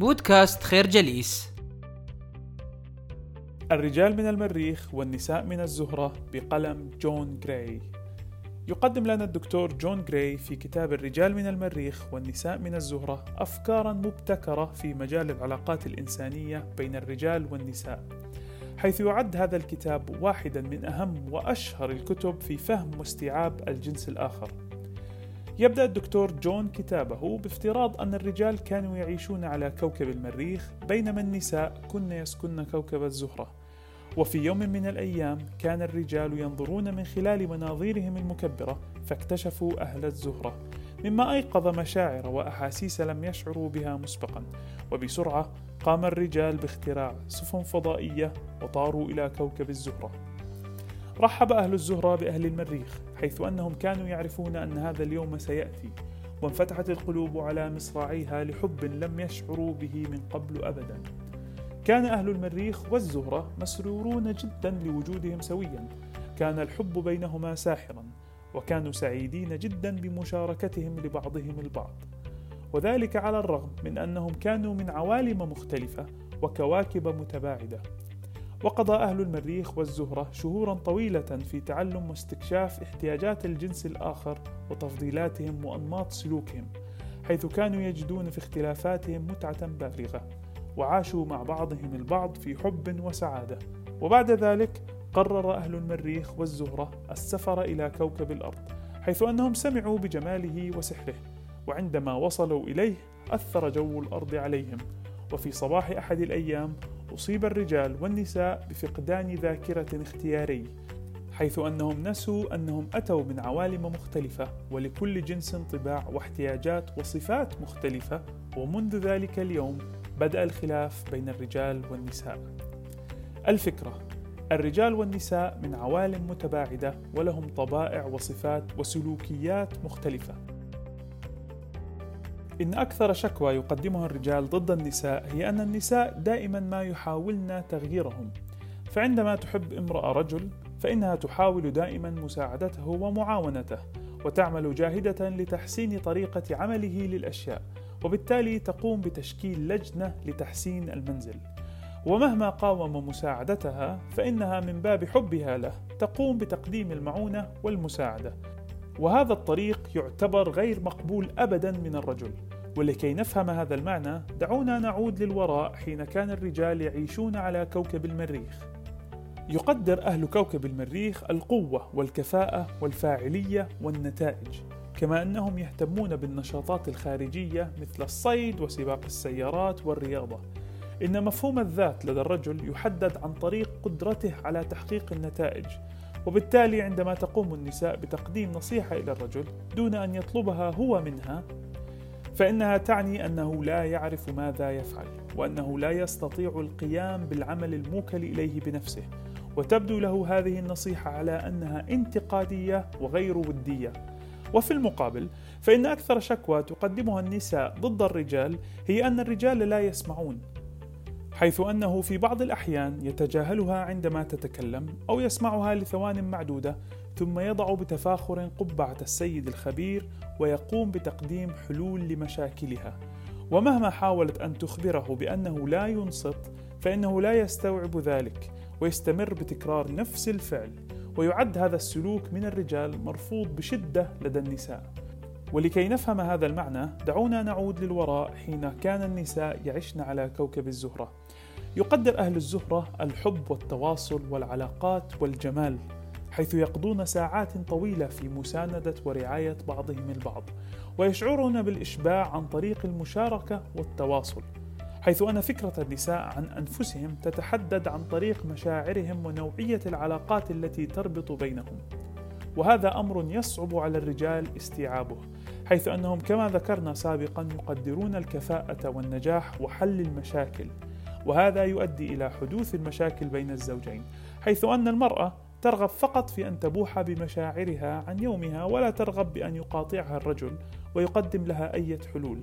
بودكاست خير جليس. الرجال من المريخ والنساء من الزهرة بقلم جون جراي. يقدم لنا الدكتور جون جراي في كتاب الرجال من المريخ والنساء من الزهرة أفكارا مبتكرة في مجال العلاقات الإنسانية بين الرجال والنساء حيث يعد هذا الكتاب واحدا من أهم وأشهر الكتب في فهم واستيعاب الجنس الآخر. يبدأ الدكتور جون كتابه بافتراض أن الرجال كانوا يعيشون على كوكب المريخ بينما النساء كن يسكن كوكب الزهرة. وفي يوم من الأيام كان الرجال ينظرون من خلال مناظيرهم المكبرة فاكتشفوا أهل الزهرة مما أيقظ مشاعر وأحاسيس لم يشعروا بها مسبقا. وبسرعة قام الرجال باختراع سفن فضائية وطاروا إلى كوكب الزهرة. رحب أهل الزهرة بأهل المريخ حيث أنهم كانوا يعرفون أن هذا اليوم سيأتي وانفتحت القلوب على مصراعيها لحب لم يشعروا به من قبل أبدا. كان أهل المريخ والزهرة مسرورون جدا لوجودهم سويا. كان الحب بينهما ساحرا وكانوا سعيدين جدا بمشاركتهم لبعضهم البعض. وذلك على الرغم من أنهم كانوا من عوالم مختلفة وكواكب متباعدة. وقضى أهل المريخ والزهرة شهورا طويلة في تعلم واستكشاف احتياجات الجنس الآخر وتفضيلاتهم وأنماط سلوكهم حيث كانوا يجدون في اختلافاتهم متعة بالغة وعاشوا مع بعضهم البعض في حب وسعادة. وبعد ذلك قرر أهل المريخ والزهرة السفر إلى كوكب الأرض حيث أنهم سمعوا بجماله وسحره وعندما وصلوا إليه أثر جو الأرض عليهم. وفي صباح أحد الأيام أصيب الرجال والنساء بفقدان ذاكرة اختياري حيث أنهم نسوا أنهم أتوا من عوالم مختلفة ولكل جنس طباع واحتياجات وصفات مختلفة ومنذ ذلك اليوم بدأ الخلاف بين الرجال والنساء. الفكرة الرجال والنساء من عوالم متباعدة ولهم طبائع وصفات وسلوكيات مختلفة. إن أكثر شكوى يقدمها الرجال ضد النساء هي أن النساء دائما ما يحاولن تغييرهم، فعندما تحب امرأة رجل فإنها تحاول دائما مساعدته ومعاونته، وتعمل جاهدة لتحسين طريقة عمله للأشياء، وبالتالي تقوم بتشكيل لجنة لتحسين المنزل. ومهما قاوم مساعدتها فإنها من باب حبها له تقوم بتقديم المعونة والمساعدة وهذا الطريق يعتبر غير مقبول ابدا من الرجل. ولكي نفهم هذا المعنى دعونا نعود للوراء حين كان الرجال يعيشون على كوكب المريخ. يقدر أهل كوكب المريخ القوة والكفاءة والفاعلية والنتائج كما أنهم يهتمون بالنشاطات الخارجية مثل الصيد وسباق السيارات والرياضة. إن مفهوم الذات لدى الرجل يحدد عن طريق قدرته على تحقيق النتائج. وبالتالي عندما تقوم النساء بتقديم نصيحة إلى الرجل دون أن يطلبها هو منها فإنها تعني أنه لا يعرف ماذا يفعل وأنه لا يستطيع القيام بالعمل الموكل إليه بنفسه. وتبدو له هذه النصيحة على أنها انتقادية وغير ودية. وفي المقابل فإن أكثر شكوى تقدمها النساء ضد الرجال هي أن الرجال لا يسمعون. حيث أنه في بعض الأحيان يتجاهلها عندما تتكلم أو يسمعها لثوان معدودة ثم يضع بتفاخر قبعة السيد الخبير ويقوم بتقديم حلول لمشاكلها. ومهما حاولت أن تخبره بأنه لا ينصت فإنه لا يستوعب ذلك ويستمر بتكرار نفس الفعل ويعد هذا السلوك من الرجال مرفوض بشدة لدى النساء. ولكي نفهم هذا المعنى دعونا نعود للوراء حين كان النساء يعشن على كوكب الزهرة. يقدر أهل الزهرة الحب والتواصل والعلاقات والجمال حيث يقضون ساعات طويلة في مساندة ورعاية بعضهم البعض ويشعرون بالإشباع عن طريق المشاركة والتواصل حيث أن فكرة النساء عن أنفسهم تتحدد عن طريق مشاعرهم ونوعية العلاقات التي تربط بينهم. وهذا أمر يصعب على الرجال استيعابه حيث أنهم كما ذكرنا سابقا يقدرون الكفاءة والنجاح وحل المشاكل وهذا يؤدي إلى حدوث المشاكل بين الزوجين حيث أن المرأة ترغب فقط في أن تبوح بمشاعرها عن يومها ولا ترغب بأن يقاطعها الرجل ويقدم لها أي حلول.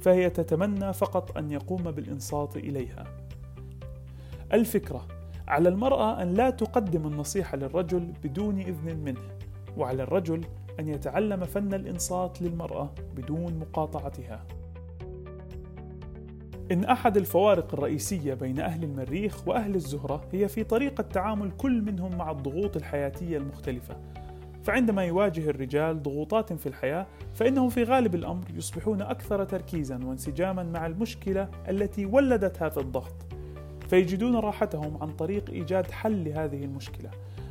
فهي تتمنى فقط أن يقوم بالإنصات إليها. الفكرة على المرأة أن لا تقدم النصيحة للرجل بدون إذن منه وعلى الرجل أن يتعلم فن الإنصات للمرأة بدون مقاطعتها. إن أحد الفوارق الرئيسية بين أهل المريخ وأهل الزهرة هي في طريقة تعامل كل منهم مع الضغوط الحياتية المختلفة. فعندما يواجه الرجال ضغوطات في الحياة فإنهم في غالب الأمر يصبحون أكثر تركيزا وانسجاما مع المشكلة التي ولدت هذا الضغط. فيجدون راحتهم عن طريق إيجاد حل لهذه المشكلة.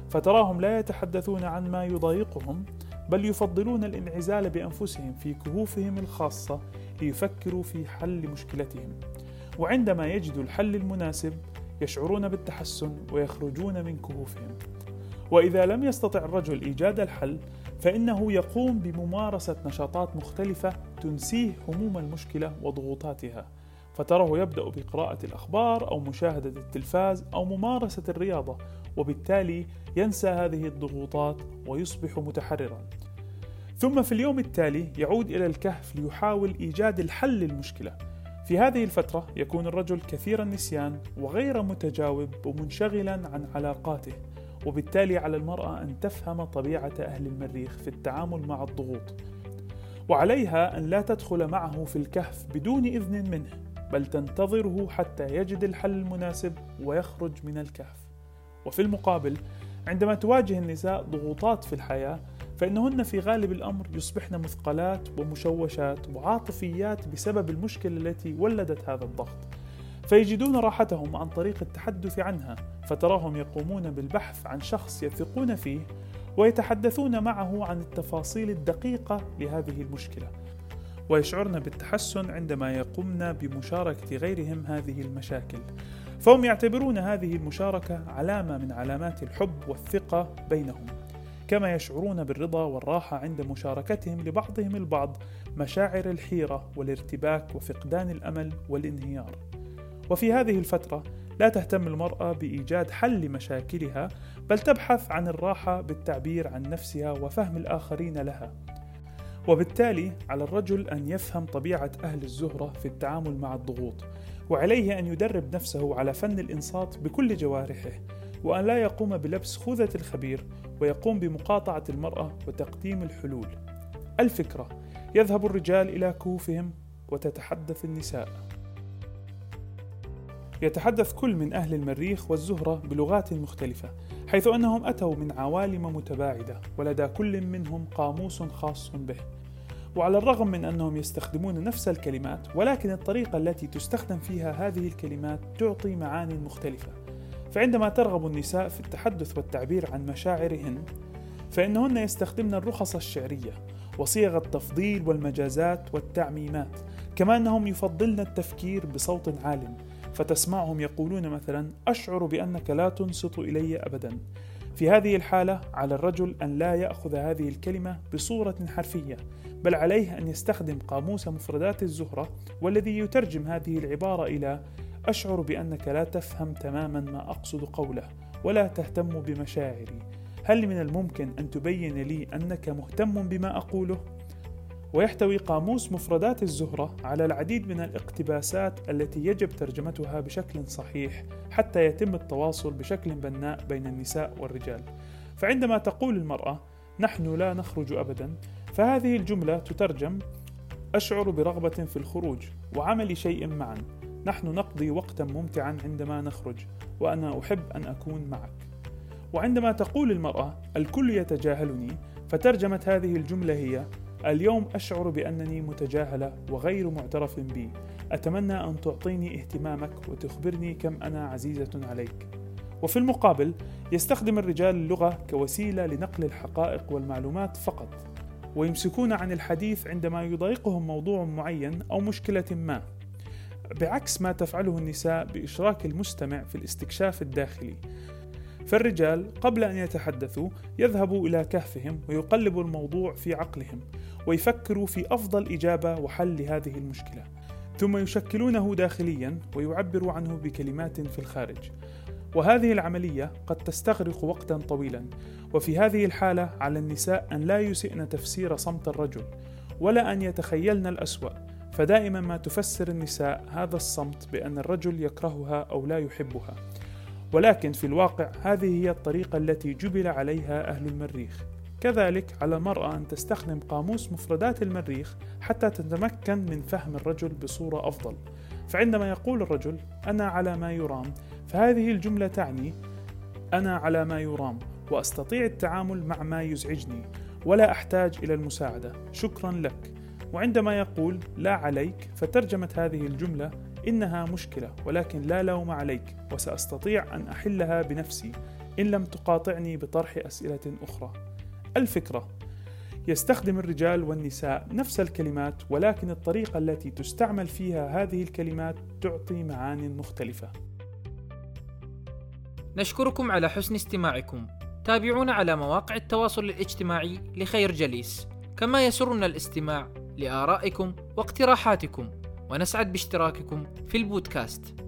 فتراهم لا يتحدثون عن ما يضايقهم بل يفضلون الانعزال بأنفسهم في كهوفهم الخاصة ليفكروا في حل مشكلتهم. وعندما يجدوا الحل المناسب يشعرون بالتحسن ويخرجون من كهوفهم. وإذا لم يستطع الرجل إيجاد الحل فإنه يقوم بممارسة نشاطات مختلفة تنسيه هموم المشكلة وضغوطاتها. فتراه يبدأ بقراءة الأخبار أو مشاهدة التلفاز أو ممارسة الرياضة وبالتالي ينسى هذه الضغوطات ويصبح متحررا. ثم في اليوم التالي يعود إلى الكهف ليحاول إيجاد الحل للمشكلة. في هذه الفترة يكون الرجل كثير النسيان وغير متجاوب ومنشغلا عن علاقاته وبالتالي على المرأة أن تفهم طبيعة أهل المريخ في التعامل مع الضغوط. وعليها أن لا تدخل معه في الكهف بدون إذن منه. بل تنتظره حتى يجد الحل المناسب ويخرج من الكهف. وفي المقابل عندما تواجه النساء ضغوطات في الحياة فإنهن في غالب الأمر يصبحن مثقلات ومشوشات وعاطفيات بسبب المشكلة التي ولدت هذا الضغط. فيجدون راحتهم عن طريق التحدث عنها فتراهم يقومون بالبحث عن شخص يثقون فيه ويتحدثون معه عن التفاصيل الدقيقة لهذه المشكلة. ويشعرن بالتحسن عندما يقومن بمشاركة غيرهم هذه المشاكل. فهم يعتبرون هذه المشاركة علامة من علامات الحب والثقة بينهم كما يشعرون بالرضا والراحة عند مشاركتهم لبعضهم البعض مشاعر الحيرة والارتباك وفقدان الأمل والانهيار. وفي هذه الفترة لا تهتم المرأة بإيجاد حل لمشاكلها بل تبحث عن الراحة بالتعبير عن نفسها وفهم الآخرين لها. وبالتالي على الرجل أن يفهم طبيعة أهل الزهرة في التعامل مع الضغوط وعليه أن يدرب نفسه على فن الإنصات بكل جوارحه وأن لا يقوم بلبس خوذة الخبير ويقوم بمقاطعة المرأة وتقديم الحلول. الفكرة يذهب الرجال إلى كهوفهم وتتحدث النساء. يتحدث كل من أهل المريخ والزهرة بلغات مختلفة حيث أنهم أتوا من عوالم متباعدة ولدى كل منهم قاموس خاص به. وعلى الرغم من أنهم يستخدمون نفس الكلمات ولكن الطريقة التي تستخدم فيها هذه الكلمات تعطي معاني مختلفة. فعندما ترغب النساء في التحدث والتعبير عن مشاعرهن فإنهن يستخدمن الرخص الشعرية وصيغ التفضيل والمجازات والتعميمات كما أنهم يفضلن التفكير بصوت عال فتسمعهم يقولون مثلا أشعر بأنك لا تنصت إلي أبدا. في هذه الحالة على الرجل أن لا يأخذ هذه الكلمة بصورة حرفية بل عليه أن يستخدم قاموس مفردات الزهرة والذي يترجم هذه العبارة إلى أشعر بأنك لا تفهم تماما ما أقصد قوله ولا تهتم بمشاعري هل من الممكن أن تبين لي أنك مهتم بما أقوله؟ ويحتوي قاموس مفردات الزهرة على العديد من الاقتباسات التي يجب ترجمتها بشكل صحيح حتى يتم التواصل بشكل بناء بين النساء والرجال. فعندما تقول المرأة: نحن لا نخرج أبدا، فهذه الجملة تترجم: أشعر برغبة في الخروج وعمل شيء معا. نحن نقضي وقتا ممتعا عندما نخرج، وأنا أحب أن أكون معك. وعندما تقول المرأة: الكل يتجاهلني، فترجمة هذه الجملة هي: اليوم أشعر بأنني متجاهلة وغير معترف بي. أتمنى أن تعطيني اهتمامك وتخبرني كم أنا عزيزة عليك. وفي المقابل يستخدم الرجال اللغة كوسيلة لنقل الحقائق والمعلومات فقط ويمسكون عن الحديث عندما يضايقهم موضوع معين أو مشكلة ما. بعكس ما تفعله النساء بإشراك المستمع في الاستكشاف الداخلي. فالرجال قبل أن يتحدثوا يذهبوا إلى كهفهم ويقلبوا الموضوع في عقلهم ويفكروا في أفضل إجابة وحل لهذه المشكلة. ثم يشكلونه داخليا ويعبروا عنه بكلمات في الخارج. وهذه العملية قد تستغرق وقتا طويلا وفي هذه الحالة على النساء أن لا يسئن تفسير صمت الرجل ولا أن يتخيلن الأسوأ. فدائما ما تفسر النساء هذا الصمت بأن الرجل يكرهها أو لا يحبها. ولكن في الواقع هذه هي الطريقة التي جبل عليها أهل المريخ. كذلك على المرأة أن تستخدم قاموس مفردات المريخ حتى تتمكن من فهم الرجل بصورة أفضل. فعندما يقول الرجل أنا على ما يرام فهذه الجملة تعني أنا على ما يرام وأستطيع التعامل مع ما يزعجني ولا أحتاج إلى المساعدة. شكرا لك. وعندما يقول لا عليك فترجمة هذه الجملة إنها مشكلة ولكن لا لوم عليك وسأستطيع أن أحلها بنفسي إن لم تقاطعني بطرح أسئلة أخرى الفكرة يستخدم الرجال والنساء نفس الكلمات ولكن الطريقة التي تستعمل فيها هذه الكلمات تعطي معان مختلفة. نشكركم على حسن استماعكم. تابعونا على مواقع التواصل الاجتماعي لخير جليس، كما يسرنا الاستماع لآرائكم واقتراحاتكم، ونسعد باشتراككم في البودكاست.